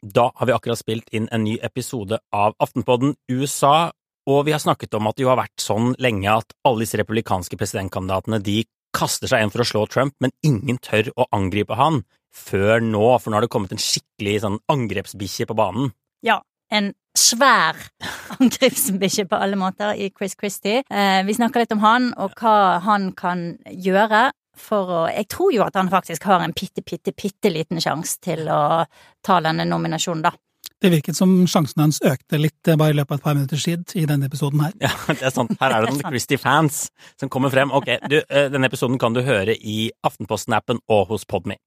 Da har vi akkurat spilt inn en ny episode av Aftenpodden USA, og vi har snakket om at det jo har vært sånn lenge at alle disse republikanske presidentkandidatene de kaster seg inn for å slå Trump, men ingen tør å angripe han før nå, for nå har det kommet en skikkelig sånn angrepsbikkje på banen. Ja, en svær angrepsbikkje på alle måter i Chris Christie. Eh, vi snakker litt om han og hva han kan gjøre for å Jeg tror jo at han faktisk har en bitte, bitte, bitte liten sjanse til å ta denne nominasjonen, da. Det virket som sjansen hans økte litt eh, bare i løpet av et par minutters tid i denne episoden her. Ja, det er sant. Her er det noen Christie-fans som kommer frem. Ok, du, eh, denne episoden kan du høre i Aftenposten-appen og hos Podme.